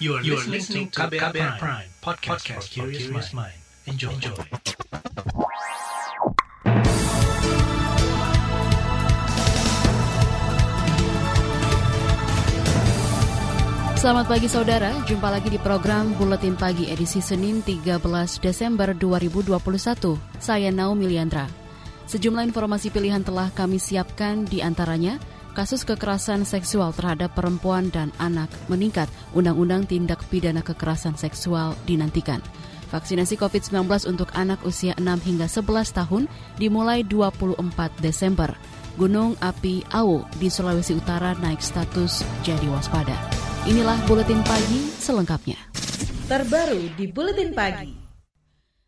You are, you are listening to KBR, KBR Prime, Prime podcast, podcast for curious mind. Enjoy. Enjoy. Selamat pagi saudara, jumpa lagi di program Buletin Pagi edisi Senin 13 Desember 2021. Saya Naomi Liandra. Sejumlah informasi pilihan telah kami siapkan di antaranya kasus kekerasan seksual terhadap perempuan dan anak meningkat, Undang-Undang Tindak Pidana Kekerasan Seksual dinantikan. Vaksinasi COVID-19 untuk anak usia 6 hingga 11 tahun dimulai 24 Desember. Gunung api Awu di Sulawesi Utara naik status jadi waspada. Inilah buletin pagi selengkapnya. Terbaru di buletin pagi.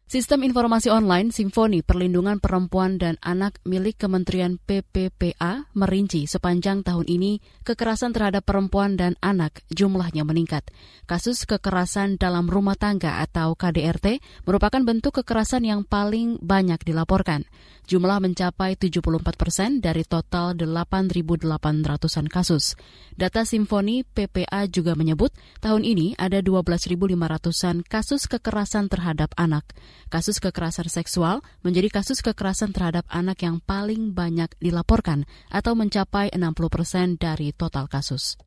Sistem informasi online Simfoni Perlindungan Perempuan dan Anak milik Kementerian PPPA merinci sepanjang tahun ini kekerasan terhadap perempuan dan anak jumlahnya meningkat. Kasus kekerasan dalam rumah tangga atau KDRT merupakan bentuk kekerasan yang paling banyak dilaporkan. Jumlah mencapai 74 persen dari total 8.800-an kasus. Data Simfoni PPA juga menyebut tahun ini ada 12.500-an kasus kekerasan terhadap anak. Kasus kekerasan seksual menjadi kasus kekerasan terhadap anak yang paling banyak dilaporkan atau mencapai 60 persen dari total kasus.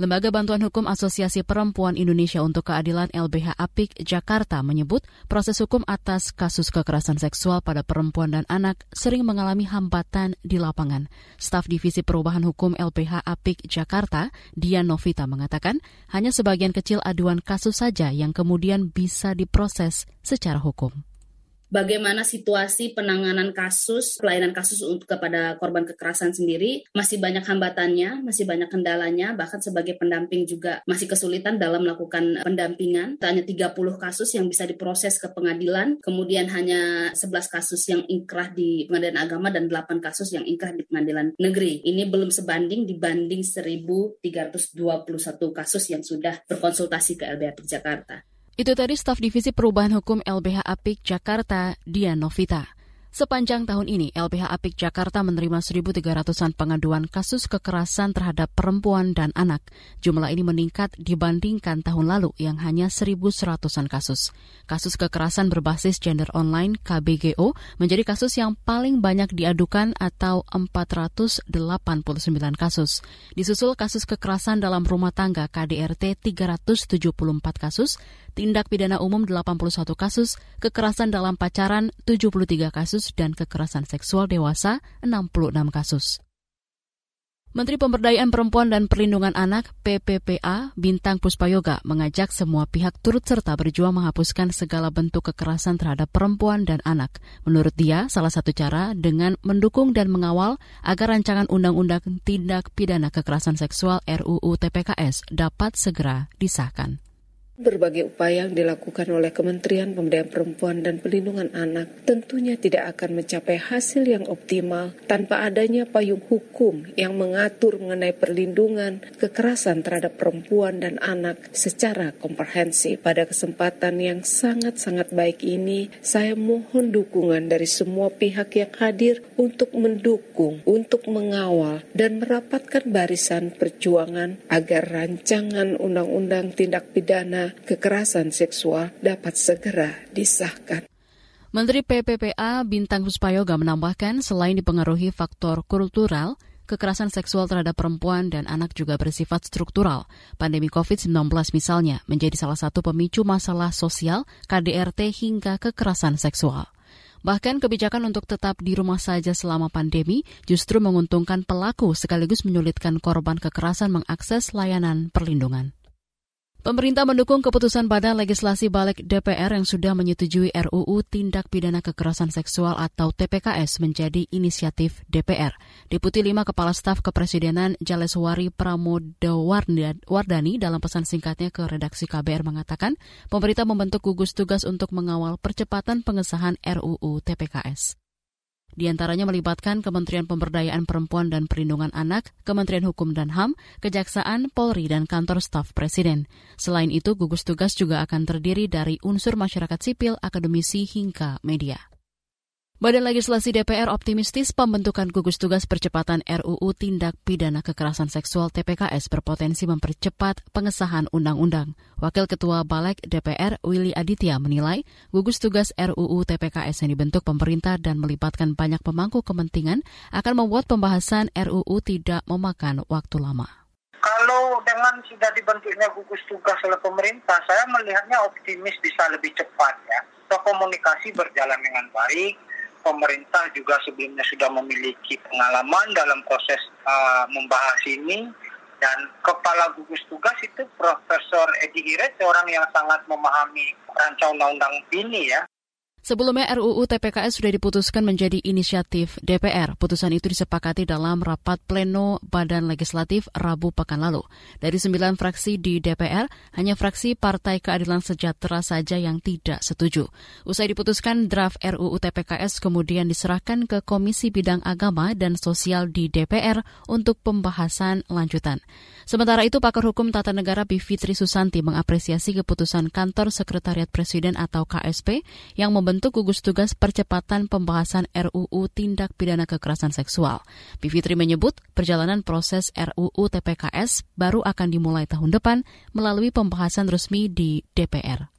Lembaga Bantuan Hukum Asosiasi Perempuan Indonesia untuk Keadilan LBH Apik Jakarta menyebut proses hukum atas kasus kekerasan seksual pada perempuan dan anak sering mengalami hambatan di lapangan. Staf Divisi Perubahan Hukum LBH Apik Jakarta, Dian Novita mengatakan hanya sebagian kecil aduan kasus saja yang kemudian bisa diproses secara hukum bagaimana situasi penanganan kasus, pelayanan kasus untuk kepada korban kekerasan sendiri masih banyak hambatannya, masih banyak kendalanya, bahkan sebagai pendamping juga masih kesulitan dalam melakukan pendampingan. Hanya 30 kasus yang bisa diproses ke pengadilan, kemudian hanya 11 kasus yang ingkrah di pengadilan agama dan 8 kasus yang ingkrah di pengadilan negeri. Ini belum sebanding dibanding 1.321 kasus yang sudah berkonsultasi ke LBH Jakarta. Itu tadi staf divisi perubahan hukum LBH Apik Jakarta, Dian Novita. Sepanjang tahun ini, LBH Apik Jakarta menerima 1.300-an pengaduan kasus kekerasan terhadap perempuan dan anak. Jumlah ini meningkat dibandingkan tahun lalu yang hanya 1.100-an kasus. Kasus kekerasan berbasis gender online KBGO menjadi kasus yang paling banyak diadukan atau 489 kasus. Disusul kasus kekerasan dalam rumah tangga KDRT 374 kasus, tindak pidana umum 81 kasus, kekerasan dalam pacaran 73 kasus, dan kekerasan seksual dewasa 66 kasus. Menteri Pemberdayaan Perempuan dan Perlindungan Anak PPPA Bintang Puspayoga mengajak semua pihak turut serta berjuang menghapuskan segala bentuk kekerasan terhadap perempuan dan anak. Menurut dia, salah satu cara dengan mendukung dan mengawal agar rancangan Undang-Undang Tindak Pidana Kekerasan Seksual RUU TPKS dapat segera disahkan. Berbagai upaya yang dilakukan oleh Kementerian Pemberdayaan Perempuan dan Pelindungan Anak tentunya tidak akan mencapai hasil yang optimal tanpa adanya payung hukum yang mengatur mengenai perlindungan kekerasan terhadap perempuan dan anak secara komprehensif. Pada kesempatan yang sangat-sangat baik ini, saya mohon dukungan dari semua pihak yang hadir untuk mendukung, untuk mengawal, dan merapatkan barisan perjuangan agar rancangan Undang-Undang Tindak Pidana kekerasan seksual dapat segera disahkan. Menteri PPPA Bintang Puspayoga menambahkan selain dipengaruhi faktor kultural, kekerasan seksual terhadap perempuan dan anak juga bersifat struktural. Pandemi COVID-19 misalnya menjadi salah satu pemicu masalah sosial, KDRT hingga kekerasan seksual. Bahkan kebijakan untuk tetap di rumah saja selama pandemi justru menguntungkan pelaku sekaligus menyulitkan korban kekerasan mengakses layanan perlindungan. Pemerintah mendukung keputusan Badan Legislasi Balik DPR yang sudah menyetujui RUU Tindak Pidana Kekerasan Seksual atau TPKS menjadi inisiatif DPR. Deputi 5 Kepala Staf Kepresidenan Jaleswari Pramodo Wardani dalam pesan singkatnya ke redaksi KBR mengatakan, pemerintah membentuk gugus tugas untuk mengawal percepatan pengesahan RUU TPKS. Di antaranya melibatkan Kementerian Pemberdayaan Perempuan dan Perlindungan Anak, Kementerian Hukum dan HAM, Kejaksaan, Polri, dan Kantor Staf Presiden. Selain itu, gugus tugas juga akan terdiri dari unsur masyarakat sipil, akademisi, hingga media. Badan Legislasi DPR optimistis pembentukan gugus tugas percepatan RUU Tindak Pidana Kekerasan Seksual TPKS berpotensi mempercepat pengesahan undang-undang. Wakil Ketua Balek DPR Willy Aditya menilai gugus tugas RUU TPKS yang dibentuk pemerintah dan melibatkan banyak pemangku kepentingan akan membuat pembahasan RUU tidak memakan waktu lama. Kalau dengan sudah dibentuknya gugus tugas oleh pemerintah, saya melihatnya optimis bisa lebih cepat ya. Komunikasi berjalan dengan baik, pemerintah juga sebelumnya sudah memiliki pengalaman dalam proses uh, membahas ini. Dan kepala gugus tugas itu Profesor Edi Hiret seorang yang sangat memahami rancang undang-undang ini ya Sebelumnya RUU TPKS sudah diputuskan menjadi inisiatif DPR. Putusan itu disepakati dalam rapat pleno Badan Legislatif Rabu pekan lalu. Dari sembilan fraksi di DPR, hanya fraksi Partai Keadilan Sejahtera saja yang tidak setuju. Usai diputuskan, draft RUU TPKS kemudian diserahkan ke Komisi Bidang Agama dan Sosial di DPR untuk pembahasan lanjutan. Sementara itu, pakar hukum tata negara Bivitri Susanti mengapresiasi keputusan Kantor Sekretariat Presiden atau KSP yang membentuk membentuk gugus tugas percepatan pembahasan RUU Tindak Pidana Kekerasan Seksual. Bivitri menyebut perjalanan proses RUU TPKS baru akan dimulai tahun depan melalui pembahasan resmi di DPR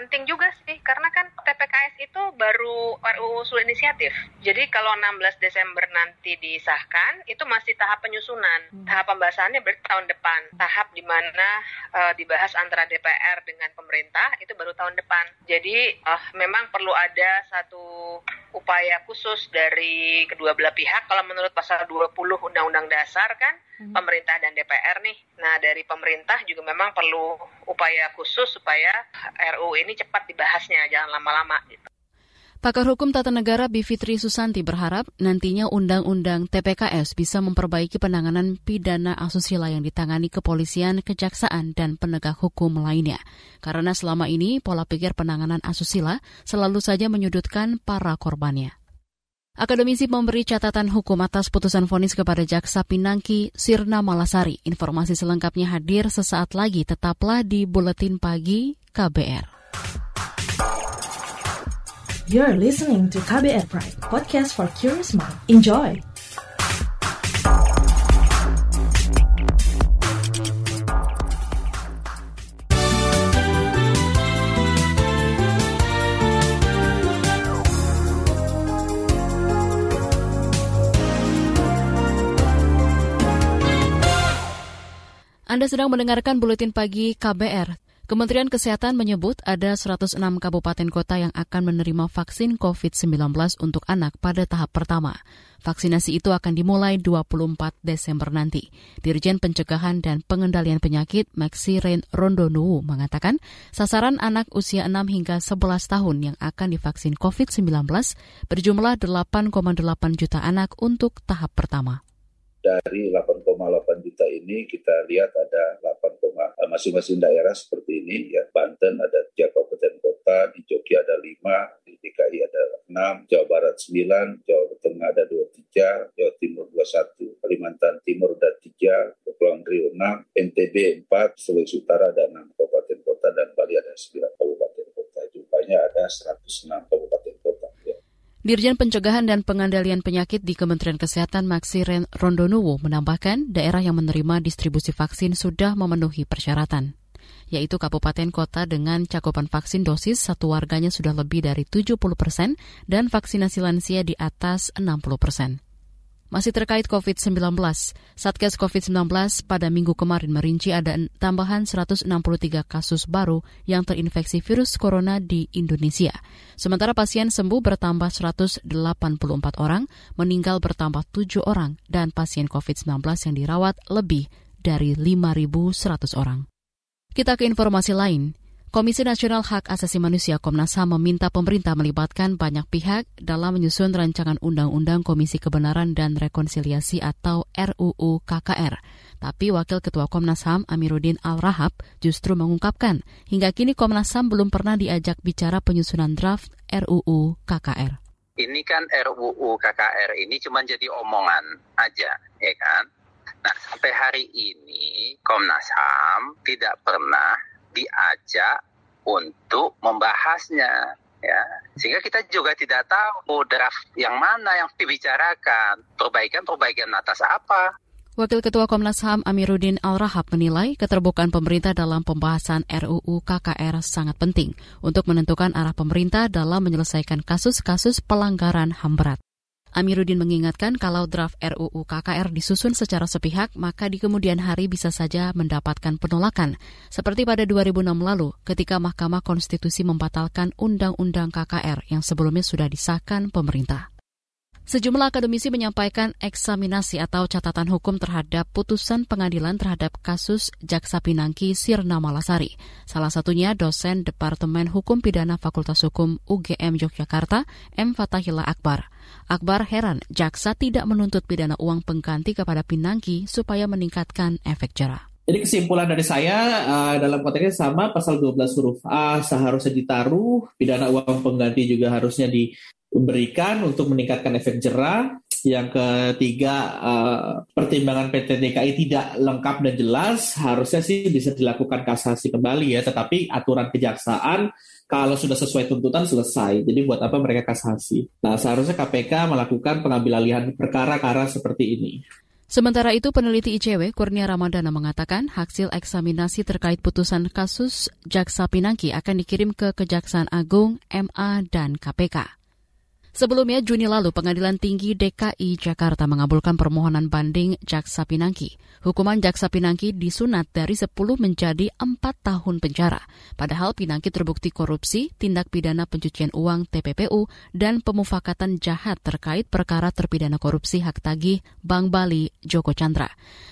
penting juga sih karena kan TPKS itu baru RUU usul inisiatif. Jadi kalau 16 Desember nanti disahkan itu masih tahap penyusunan. Hmm. Tahap pembahasannya berarti tahun depan. Tahap di mana uh, dibahas antara DPR dengan pemerintah itu baru tahun depan. Jadi uh, memang perlu ada satu upaya khusus dari kedua belah pihak kalau menurut pasal 20 Undang-Undang Dasar kan hmm. pemerintah dan DPR nih. Nah, dari pemerintah juga memang perlu upaya khusus supaya RUU ini cepat dibahasnya, jangan lama-lama gitu. Pakar Hukum Tata Negara Bivitri Susanti berharap nantinya Undang-Undang TPKS bisa memperbaiki penanganan pidana asusila yang ditangani kepolisian, kejaksaan, dan penegak hukum lainnya. Karena selama ini pola pikir penanganan asusila selalu saja menyudutkan para korbannya. Akademisi memberi catatan hukum atas putusan vonis kepada Jaksa Pinangki Sirna Malasari. Informasi selengkapnya hadir sesaat lagi, tetaplah di Buletin Pagi KBR. You're listening to KBR Pride, podcast for curious mind. Enjoy! Anda sedang mendengarkan buletin pagi KBR. Kementerian Kesehatan menyebut ada 106 kabupaten kota yang akan menerima vaksin COVID-19 untuk anak pada tahap pertama. Vaksinasi itu akan dimulai 24 Desember nanti. Dirjen Pencegahan dan Pengendalian Penyakit Maxi Ren Rondonuwu mengatakan sasaran anak usia 6 hingga 11 tahun yang akan divaksin COVID-19 berjumlah 8,8 juta anak untuk tahap pertama dari 8,8 juta ini kita lihat ada 8, eh, masing-masing daerah seperti ini ya. Banten ada 3 kabupaten kota di Jogja ada 5 di DKI ada 6 Jawa Barat 9 Jawa Tengah ada 23 Jawa Timur 21 Kalimantan Timur ada 3 Kepulauan Riau 6 NTB 4 Sulawesi Utara ada 6 kabupaten kota dan Bali ada 9 kabupaten kota. Jumlahnya ada 106 kabupaten Dirjen Pencegahan dan Pengendalian Penyakit di Kementerian Kesehatan Maxiren Rondonuwo menambahkan daerah yang menerima distribusi vaksin sudah memenuhi persyaratan yaitu kabupaten kota dengan cakupan vaksin dosis satu warganya sudah lebih dari 70 persen dan vaksinasi lansia di atas 60 persen. Masih terkait COVID-19, Satgas COVID-19 pada minggu kemarin merinci ada tambahan 163 kasus baru yang terinfeksi virus corona di Indonesia. Sementara pasien sembuh bertambah 184 orang, meninggal bertambah 7 orang, dan pasien COVID-19 yang dirawat lebih dari 5.100 orang. Kita ke informasi lain. Komisi Nasional Hak Asasi Manusia Komnas HAM meminta pemerintah melibatkan banyak pihak dalam menyusun rancangan Undang-Undang Komisi Kebenaran dan Rekonsiliasi atau RUU KKR. Tapi Wakil Ketua Komnas HAM Amiruddin Al-Rahab justru mengungkapkan hingga kini Komnas HAM belum pernah diajak bicara penyusunan draft RUU KKR. Ini kan RUU KKR ini cuma jadi omongan aja, ya kan? Nah, sampai hari ini Komnas HAM tidak pernah diajak untuk membahasnya ya sehingga kita juga tidak tahu draft yang mana yang dibicarakan perbaikan-perbaikan atas apa Wakil Ketua Komnas HAM Amiruddin Al-Rahab menilai keterbukaan pemerintah dalam pembahasan RUU KKR sangat penting untuk menentukan arah pemerintah dalam menyelesaikan kasus-kasus pelanggaran HAM berat. Amiruddin mengingatkan kalau draft RUU KKR disusun secara sepihak, maka di kemudian hari bisa saja mendapatkan penolakan, seperti pada 2006 lalu ketika Mahkamah Konstitusi membatalkan Undang-Undang KKR yang sebelumnya sudah disahkan pemerintah. Sejumlah akademisi menyampaikan eksaminasi atau catatan hukum terhadap putusan pengadilan terhadap kasus Jaksa Pinangki Sirna Malasari. Salah satunya dosen Departemen Hukum Pidana Fakultas Hukum UGM Yogyakarta, M. Fatahillah Akbar. Akbar heran jaksa tidak menuntut pidana uang pengganti kepada Pinangki supaya meningkatkan efek jerah. Jadi kesimpulan dari saya uh, dalam konteksnya sama pasal 12 huruf A seharusnya ditaruh, pidana uang pengganti juga harusnya di berikan untuk meningkatkan efek jerah. Yang ketiga, uh, pertimbangan PT DKI tidak lengkap dan jelas, harusnya sih bisa dilakukan kasasi kembali ya, tetapi aturan kejaksaan kalau sudah sesuai tuntutan selesai. Jadi buat apa mereka kasasi? Nah, seharusnya KPK melakukan pengambil alihan perkara-kara seperti ini. Sementara itu, peneliti ICW Kurnia Ramadana mengatakan hasil eksaminasi terkait putusan kasus Jaksa Pinangki akan dikirim ke Kejaksaan Agung, MA, dan KPK. Sebelumnya, Juni lalu, Pengadilan Tinggi DKI Jakarta mengabulkan permohonan banding Jaksa Pinangki. Hukuman Jaksa Pinangki disunat dari 10 menjadi 4 tahun penjara. Padahal Pinangki terbukti korupsi, tindak pidana pencucian uang TPPU, dan pemufakatan jahat terkait perkara terpidana korupsi hak tagih Bank Bali Joko Chandra.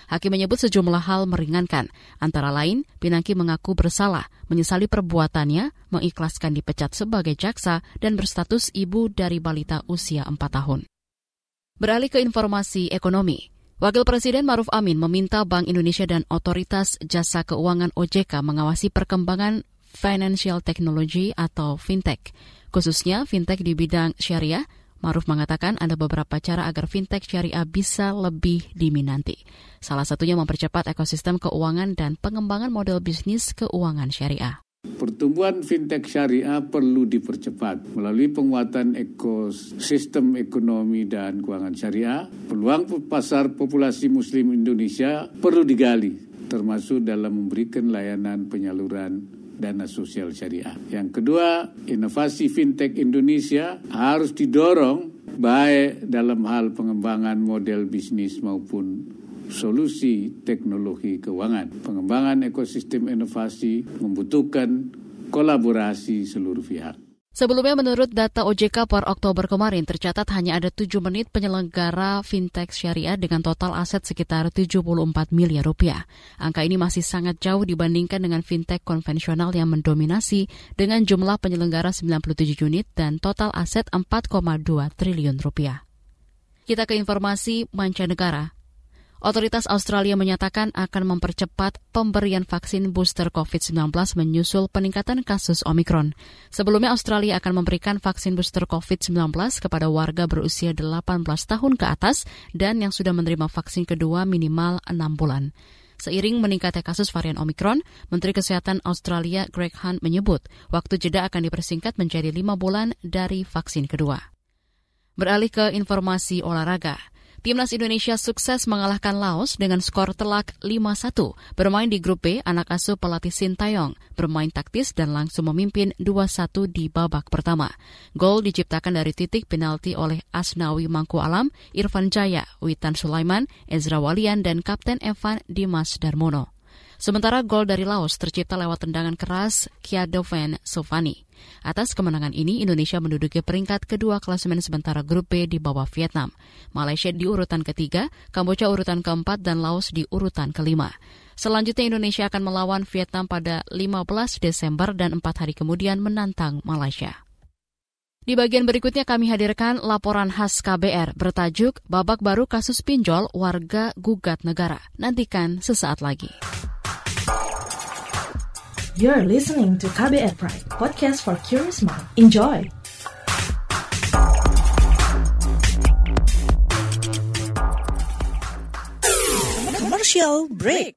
Hakim menyebut sejumlah hal meringankan, antara lain Pinangki mengaku bersalah, menyesali perbuatannya, mengikhlaskan dipecat sebagai jaksa, dan berstatus ibu dari balita usia 4 tahun. Beralih ke informasi ekonomi. Wakil Presiden Maruf Amin meminta Bank Indonesia dan Otoritas Jasa Keuangan OJK mengawasi perkembangan financial technology atau fintech, khususnya fintech di bidang syariah Maruf mengatakan ada beberapa cara agar fintech syariah bisa lebih diminati. Salah satunya mempercepat ekosistem keuangan dan pengembangan model bisnis keuangan syariah. Pertumbuhan fintech syariah perlu dipercepat melalui penguatan ekosistem ekonomi dan keuangan syariah. Peluang pasar populasi muslim Indonesia perlu digali, termasuk dalam memberikan layanan penyaluran dana sosial syariah. Yang kedua, inovasi fintech Indonesia harus didorong baik dalam hal pengembangan model bisnis maupun solusi teknologi keuangan. Pengembangan ekosistem inovasi membutuhkan kolaborasi seluruh pihak. Sebelumnya menurut data OJK per Oktober kemarin tercatat hanya ada 7 menit penyelenggara fintech syariah dengan total aset sekitar 74 miliar rupiah. Angka ini masih sangat jauh dibandingkan dengan fintech konvensional yang mendominasi dengan jumlah penyelenggara 97 unit dan total aset 4,2 triliun rupiah. Kita ke informasi mancanegara. Otoritas Australia menyatakan akan mempercepat pemberian vaksin booster COVID-19 menyusul peningkatan kasus Omikron. Sebelumnya Australia akan memberikan vaksin booster COVID-19 kepada warga berusia 18 tahun ke atas dan yang sudah menerima vaksin kedua minimal 6 bulan. Seiring meningkatnya kasus varian Omikron, Menteri Kesehatan Australia Greg Hunt menyebut waktu jeda akan dipersingkat menjadi lima bulan dari vaksin kedua. Beralih ke informasi olahraga. Timnas Indonesia sukses mengalahkan Laos dengan skor telak 5-1. Bermain di grup B, anak asuh pelatih Sintayong bermain taktis dan langsung memimpin 2-1 di babak pertama. Gol diciptakan dari titik penalti oleh Asnawi Mangku Alam, Irfan Jaya, Witan Sulaiman, Ezra Walian, dan Kapten Evan Dimas Darmono. Sementara gol dari Laos tercipta lewat tendangan keras Kiadoven Sofani. Atas kemenangan ini, Indonesia menduduki peringkat kedua klasemen sementara grup B di bawah Vietnam. Malaysia di urutan ketiga, Kamboja urutan keempat, dan Laos di urutan kelima. Selanjutnya Indonesia akan melawan Vietnam pada 15 Desember dan empat hari kemudian menantang Malaysia. Di bagian berikutnya kami hadirkan laporan khas KBR bertajuk Babak Baru Kasus Pinjol Warga Gugat Negara. Nantikan sesaat lagi. You're listening to KBR Pride, podcast for curious mind. Enjoy! Commercial break.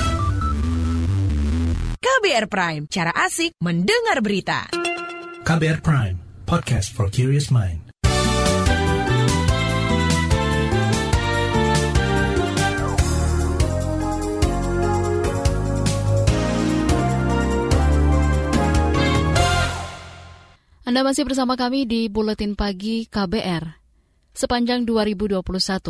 KBR Prime, cara asik mendengar berita. KBR Prime, podcast for curious mind. Anda masih bersama kami di Buletin Pagi KBR. Sepanjang 2021,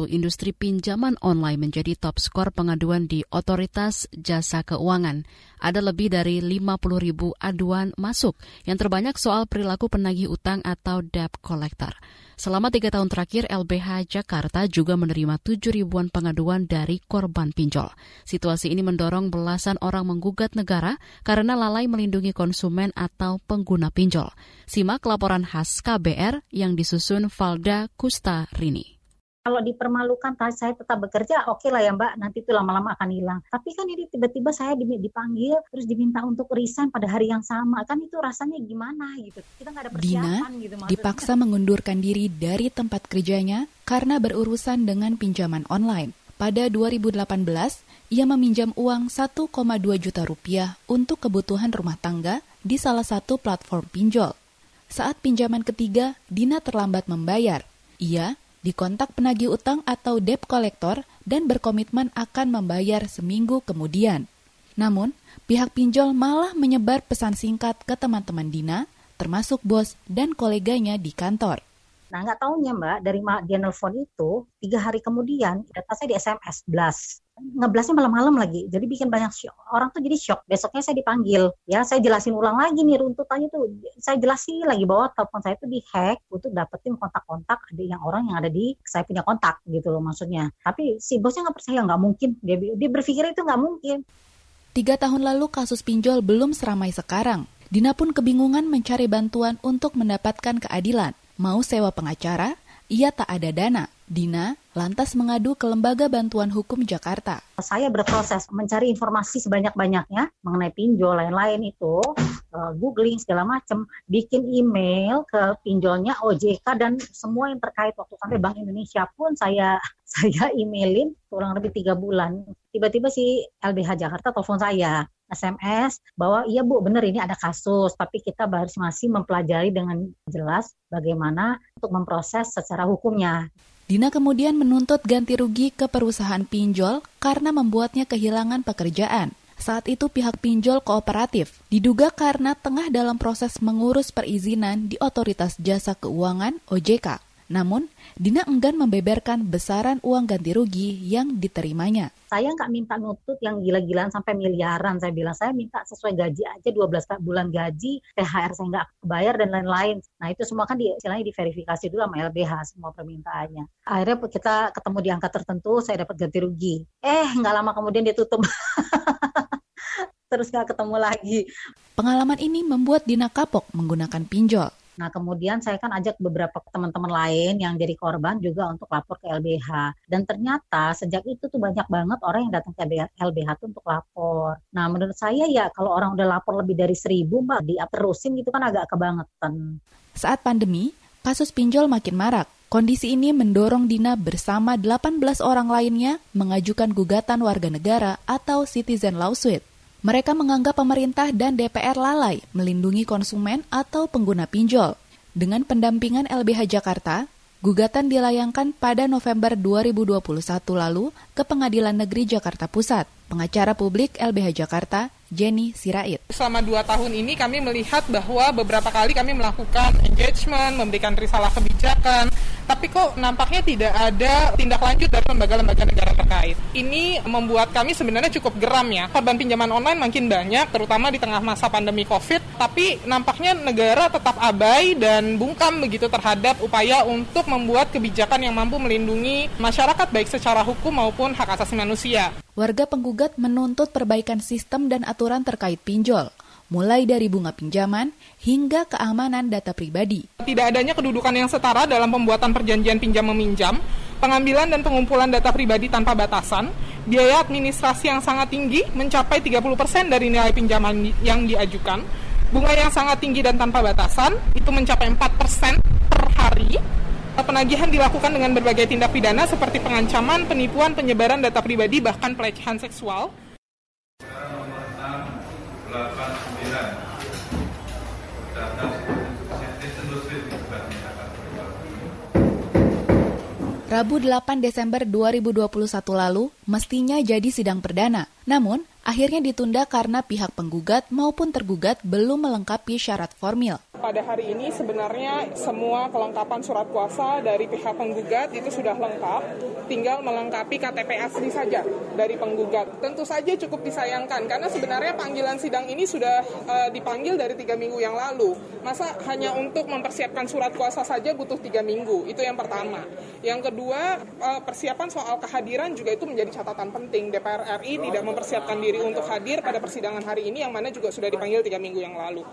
industri pinjaman online menjadi top skor pengaduan di Otoritas Jasa Keuangan. Ada lebih dari 50 ribu aduan masuk, yang terbanyak soal perilaku penagih utang atau debt collector. Selama tiga tahun terakhir, LBH Jakarta juga menerima tujuh ribuan pengaduan dari korban pinjol. Situasi ini mendorong belasan orang menggugat negara karena lalai melindungi konsumen atau pengguna pinjol. Simak laporan khas KBR yang disusun Valda Kusta Rini kalau dipermalukan saya tetap bekerja oke okay lah ya mbak nanti itu lama-lama akan hilang. Tapi kan ini tiba-tiba saya dipanggil terus diminta untuk resign pada hari yang sama. Kan itu rasanya gimana gitu? Kita nggak ada persiapan Dina gitu dipaksa mengundurkan diri dari tempat kerjanya karena berurusan dengan pinjaman online. Pada 2018 ia meminjam uang 1,2 juta rupiah untuk kebutuhan rumah tangga di salah satu platform pinjol. Saat pinjaman ketiga Dina terlambat membayar. Ia dikontak penagih utang atau debt collector dan berkomitmen akan membayar seminggu kemudian. Namun, pihak pinjol malah menyebar pesan singkat ke teman-teman Dina, termasuk bos dan koleganya di kantor. Nah, nggak tahunya Mbak, dari dia nelfon itu, tiga hari kemudian, data saya di SMS, blast ngeblasnya malam-malam lagi. Jadi bikin banyak shock. orang tuh jadi shock besoknya saya dipanggil. Ya saya jelasin ulang lagi nih runtutannya tuh. Saya jelasin lagi bahwa telepon saya tuh dihack untuk dapetin kontak-kontak ada yang orang yang ada di saya punya kontak gitu loh maksudnya. Tapi si bosnya nggak percaya. Nggak mungkin. Dia dia berpikir itu nggak mungkin. Tiga tahun lalu kasus pinjol belum seramai sekarang. Dina pun kebingungan mencari bantuan untuk mendapatkan keadilan. Mau sewa pengacara, ia tak ada dana. Dina lantas mengadu ke Lembaga Bantuan Hukum Jakarta. Saya berproses mencari informasi sebanyak-banyaknya mengenai pinjol lain-lain itu, uh, googling segala macam, bikin email ke pinjolnya OJK dan semua yang terkait waktu sampai Bank Indonesia pun saya saya emailin kurang lebih tiga bulan. Tiba-tiba si LBH Jakarta telepon saya, SMS bahwa iya Bu benar ini ada kasus tapi kita harus masih mempelajari dengan jelas bagaimana untuk memproses secara hukumnya. Dina kemudian menuntut ganti rugi ke perusahaan pinjol karena membuatnya kehilangan pekerjaan. Saat itu pihak pinjol kooperatif diduga karena tengah dalam proses mengurus perizinan di Otoritas Jasa Keuangan OJK. Namun, Dina enggan membeberkan besaran uang ganti rugi yang diterimanya. Saya nggak minta nutut yang gila-gilaan sampai miliaran. Saya bilang, saya minta sesuai gaji aja 12 bulan gaji, THR saya nggak bayar dan lain-lain. Nah itu semua kan di, istilahnya diverifikasi dulu sama LBH semua permintaannya. Akhirnya kita ketemu di angka tertentu, saya dapat ganti rugi. Eh, nggak lama kemudian dia tutup. Terus nggak ketemu lagi. Pengalaman ini membuat Dina kapok menggunakan pinjol. Nah, kemudian saya kan ajak beberapa teman-teman lain yang jadi korban juga untuk lapor ke LBH. Dan ternyata sejak itu tuh banyak banget orang yang datang ke LBH tuh untuk lapor. Nah, menurut saya ya kalau orang udah lapor lebih dari seribu, mbak, terusin gitu kan agak kebangetan. Saat pandemi, kasus pinjol makin marak. Kondisi ini mendorong Dina bersama 18 orang lainnya mengajukan gugatan warga negara atau citizen lawsuit. Mereka menganggap pemerintah dan DPR lalai melindungi konsumen atau pengguna pinjol. Dengan pendampingan LBH Jakarta, gugatan dilayangkan pada November 2021 lalu ke Pengadilan Negeri Jakarta Pusat. Pengacara publik LBH Jakarta, Jenny Sirait. Selama dua tahun ini kami melihat bahwa beberapa kali kami melakukan engagement, memberikan risalah kebijakan, tapi kok nampaknya tidak ada tindak lanjut dari lembaga-lembaga negara terkait. Ini membuat kami sebenarnya cukup geram ya. Korban pinjaman online makin banyak, terutama di tengah masa pandemi COVID, tapi nampaknya negara tetap abai dan bungkam begitu terhadap upaya untuk membuat kebijakan yang mampu melindungi masyarakat baik secara hukum maupun hak asasi manusia. Warga penggugat menuntut perbaikan sistem dan aturan terkait pinjol, mulai dari bunga pinjaman hingga keamanan data pribadi. Tidak adanya kedudukan yang setara dalam pembuatan perjanjian pinjam meminjam, pengambilan dan pengumpulan data pribadi tanpa batasan, biaya administrasi yang sangat tinggi mencapai 30% dari nilai pinjaman yang diajukan, bunga yang sangat tinggi dan tanpa batasan itu mencapai 4% per hari, Penagihan dilakukan dengan berbagai tindak pidana seperti pengancaman, penipuan, penyebaran data pribadi, bahkan pelecehan seksual. Rabu 8 Desember 2021 lalu mestinya jadi sidang perdana. Namun, akhirnya ditunda karena pihak penggugat maupun tergugat belum melengkapi syarat formil pada hari ini sebenarnya semua kelengkapan surat kuasa dari pihak penggugat itu sudah lengkap, tinggal melengkapi KTP asli saja dari penggugat. Tentu saja cukup disayangkan karena sebenarnya panggilan sidang ini sudah uh, dipanggil dari tiga minggu yang lalu. Masa hanya untuk mempersiapkan surat kuasa saja butuh tiga minggu? Itu yang pertama. Yang kedua uh, persiapan soal kehadiran juga itu menjadi catatan penting. DPR RI tidak mempersiapkan diri untuk hadir pada persidangan hari ini yang mana juga sudah dipanggil tiga minggu yang lalu.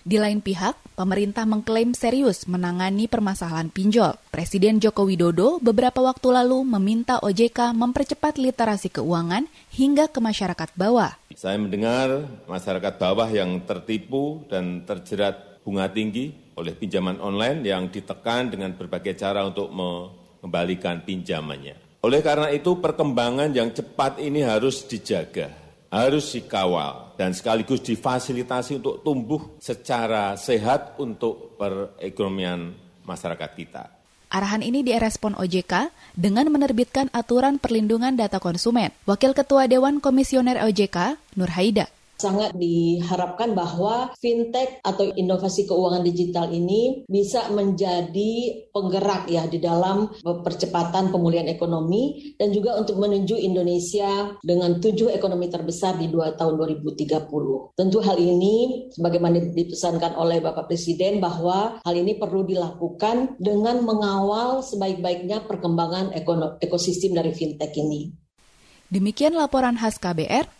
Di lain pihak, pemerintah mengklaim serius menangani permasalahan pinjol. Presiden Joko Widodo beberapa waktu lalu meminta OJK mempercepat literasi keuangan hingga ke masyarakat bawah. Saya mendengar masyarakat bawah yang tertipu dan terjerat bunga tinggi oleh pinjaman online yang ditekan dengan berbagai cara untuk mengembalikan pinjamannya. Oleh karena itu, perkembangan yang cepat ini harus dijaga harus dikawal dan sekaligus difasilitasi untuk tumbuh secara sehat untuk perekonomian masyarakat kita. Arahan ini direspon OJK dengan menerbitkan aturan perlindungan data konsumen. Wakil Ketua Dewan Komisioner OJK, Nur Haida, sangat diharapkan bahwa fintech atau inovasi keuangan digital ini bisa menjadi penggerak ya di dalam percepatan pemulihan ekonomi dan juga untuk menuju Indonesia dengan tujuh ekonomi terbesar di dua tahun 2030. Tentu hal ini sebagaimana dipesankan oleh Bapak Presiden bahwa hal ini perlu dilakukan dengan mengawal sebaik-baiknya perkembangan ekosistem dari fintech ini. Demikian laporan khas KBR,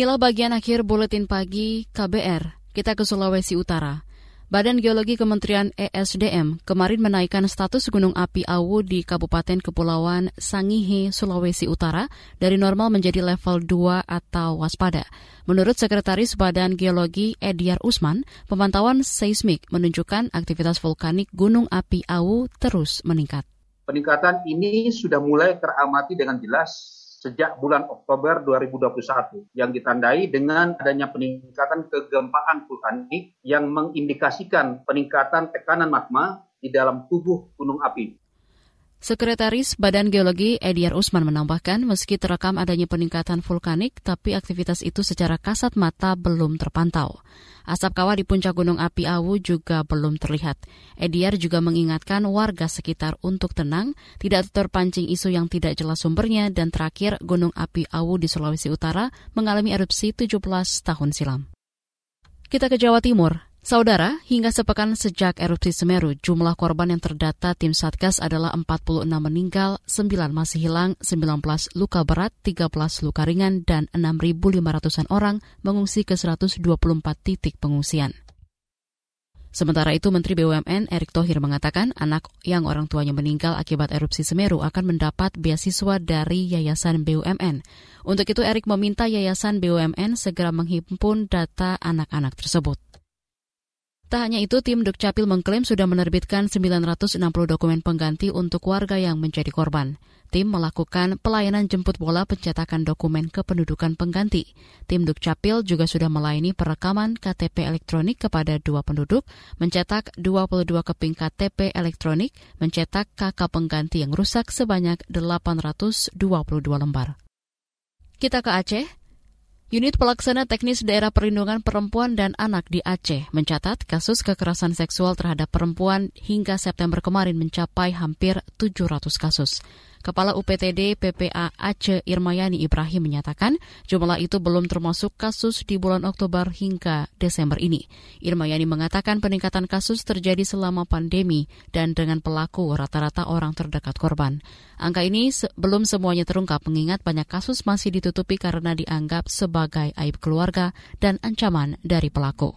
Inilah bagian akhir buletin pagi KBR. Kita ke Sulawesi Utara. Badan Geologi Kementerian ESDM kemarin menaikkan status Gunung Api Awu di Kabupaten Kepulauan Sangihe, Sulawesi Utara dari normal menjadi level 2 atau waspada. Menurut Sekretaris Badan Geologi Ediar Usman, pemantauan seismik menunjukkan aktivitas vulkanik Gunung Api Awu terus meningkat. Peningkatan ini sudah mulai teramati dengan jelas sejak bulan Oktober 2021 yang ditandai dengan adanya peningkatan kegempaan vulkanik yang mengindikasikan peningkatan tekanan magma di dalam tubuh gunung api. Sekretaris Badan Geologi Ediar Usman menambahkan meski terekam adanya peningkatan vulkanik, tapi aktivitas itu secara kasat mata belum terpantau. Asap kawah di puncak Gunung Api Awu juga belum terlihat. Ediar juga mengingatkan warga sekitar untuk tenang, tidak terpancing isu yang tidak jelas sumbernya, dan terakhir Gunung Api Awu di Sulawesi Utara mengalami erupsi 17 tahun silam. Kita ke Jawa Timur. Saudara, hingga sepekan sejak erupsi Semeru, jumlah korban yang terdata tim Satgas adalah 46 meninggal, 9 masih hilang, 19 luka berat, 13 luka ringan, dan 6.500-an orang mengungsi ke 124 titik pengungsian. Sementara itu, Menteri BUMN Erick Thohir mengatakan anak yang orang tuanya meninggal akibat erupsi Semeru akan mendapat beasiswa dari Yayasan BUMN. Untuk itu, Erick meminta Yayasan BUMN segera menghimpun data anak-anak tersebut. Tak hanya itu, tim Dukcapil mengklaim sudah menerbitkan 960 dokumen pengganti untuk warga yang menjadi korban tim melakukan pelayanan jemput bola pencetakan dokumen kependudukan pengganti. Tim Dukcapil juga sudah melayani perekaman KTP elektronik kepada dua penduduk, mencetak 22 keping KTP elektronik, mencetak KK pengganti yang rusak sebanyak 822 lembar. Kita ke Aceh. Unit Pelaksana Teknis Daerah Perlindungan Perempuan dan Anak di Aceh mencatat kasus kekerasan seksual terhadap perempuan hingga September kemarin mencapai hampir 700 kasus. Kepala UPTD PPA Aceh Irmayani Ibrahim menyatakan jumlah itu belum termasuk kasus di bulan Oktober hingga Desember ini. Irmayani mengatakan peningkatan kasus terjadi selama pandemi dan dengan pelaku rata-rata orang terdekat korban. Angka ini se belum semuanya terungkap mengingat banyak kasus masih ditutupi karena dianggap sebagai aib keluarga dan ancaman dari pelaku.